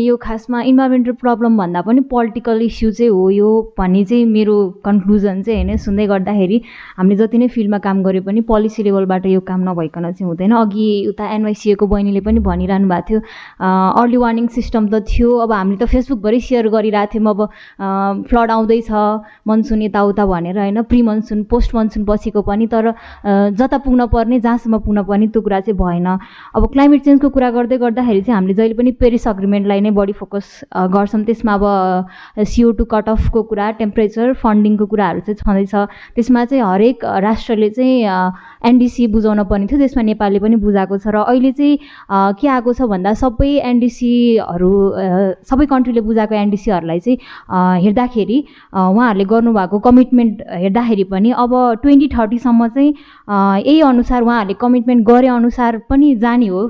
यो खासमा environmental problem भन्दा पनि पोलिटिकल इस्यु चाहिँ हो यो भन्ने चाहिँ मेरो कन्क्लुजन चाहिँ होइन। सुन्दै गर्दाखेरि हामीले जति नै फिल्डमा काम गरे पनि पोलिसी लेभलबाट यो काम नभइकन चाहिँ हुँदैन। अघि उता एनवाइसिएको बहिनीले पनि भनिरहनु भएको थियो अर्ली वार्निङ सिस्टम त थियो। अब हामीले त फेसबुकभरि सेयर गरिरहेको थियौँ। अब फ्लड आउँदैछ मनसुन यताउता भनेर होइन प्रि मनसुन पोस्ट मनसुन पछिको पनि। तर जता पुग्न पर्ने जहाँसम्म पुग्न पर्ने त्यो कुरा चाहिँ भएन। अब क्लाइमेट चेन्जको कुरा गर्दै गर्दाखेरि चाहिँ हामीले जहिले पनि पेरिस अग्रिमेन्टलाई नै बढी फोकस गर्छौँ त्यसमा अब सिओ टू कट अफको कुरा टेम्परेचर फन्डिङको कुराहरू चाहिँ छँदैछ। त्यसमा चाहिँ हरेक राष्ट्रले चाहिँ एनडिसी बुझाउन पर्ने थियो। त्यसमा नेपालले पनि बुझाएको छ। र अहिले चाहिँ के आएको छ भन्दा सबै एनडिसीहरू सबै कन्ट्रीले बुझाएको एनडिसीहरूलाई चाहिँ हेर्दाखेरि उहाँहरूले गर्नुभएको कमिटमेन्ट हेर्दाखेरि पनि अब ट्वेन्टी थर्टीसम्म चाहिँ यही अनुसार उहाँहरूले कमिटमेन्ट गरे अनुसार पनि जाने हो।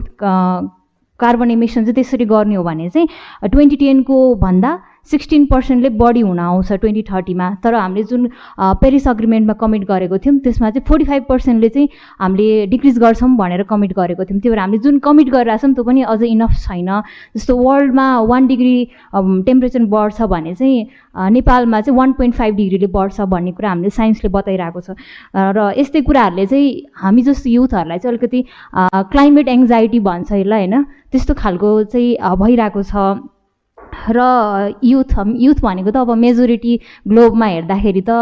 कार्बन इमिसन चाहिँ त्यसरी गर्ने हो भने चाहिँ ट्वेन्टी टेनको भन्दा सिक्सटिन पर्सेन्टले बढी हुन आउँछ ट्वेन्टी थर्टीमा। तर हामीले जुन पेरिस अग्रिमेन्टमा कमिट गरेको थियौँ त्यसमा चाहिँ फोर्टी फाइभ पर्सेन्टले चाहिँ हामीले डिक्रिज गर्छौँ भनेर कमिट गरेको थियौँ। त्यही भएर हामीले जुन कमिट गरिरहेको छौँ त्यो पनि अझै इनफ छैन। जस्तो वर्ल्डमा वान डिग्री टेम्परेचर बढ्छ भने चाहिँ नेपालमा चाहिँ वान पोइन्ट फाइभ डिग्रीले बढ्छ भन्ने कुरा हामीले साइन्सले बताइरहेको छ। र यस्तै कुराहरूले चाहिँ हामी जस्तो युथहरूलाई चाहिँ अलिकति क्लाइमेट एङ्जाइटी भन्छ यसलाई होइन? त्यस्तो खालको चाहिँ भइरहेको छ। र युथ युथ भनेको त अब मेजोरिटी ग्लोबमा हेर्दाखेरि त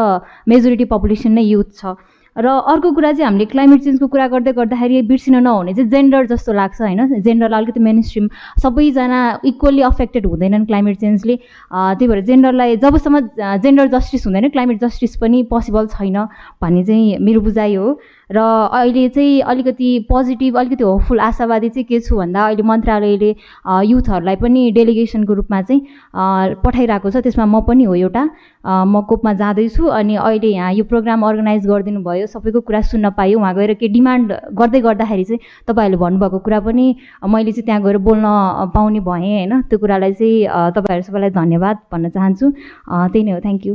मेजोरिटी पपुलेसन नै युथ छ। र अर्को कुरा चाहिँ हामीले क्लाइमेट चेन्जको कुरा गर्दै गर्दाखेरि बिर्सिन नहुने चाहिँ जेन्डर जस्तो लाग्छ होइन? जेन्डरलाई अलिकति मेन स्ट्रिम सबैजना इक्वल्ली अफेक्टेड हुँदैनन् क्लाइमेट चेन्जले त्यही भएर जेन्डरलाई जबसम्म जेन्डर जस्टिस हुँदैन क्लाइमेट जस्टिस पनि पोसिबल छैन भन्ने चाहिँ मेरो बुझाइ हो। र अहिले चाहिँ अलिकति पोजिटिभ अलिकति होपफुल आशावादी चाहिँ के छु भन्दा अहिले मन्त्रालयले युथहरूलाई पनि डेलिगेसनको रूपमा चाहिँ पठाइरहेको छ। त्यसमा म पनि हो एउटा। म कोपमा जाँदैछु अनि अहिले यहाँ यो प्रोग्राम अर्गनाइज गरिदिनु भयो सबैको कुरा सुन्न पायो उहाँ गएर के डिमान्ड गर्दै गर्दाखेरि चाहिँ तपाईँहरूले भन्नुभएको कुरा पनि मैले चाहिँ त्यहाँ गएर बोल्न पाउने भएँ होइन। त्यो कुरालाई चाहिँ तपाईँहरू सबैलाई धन्यवाद भन्न चाहन्छु। त्यही नै हो। Thank you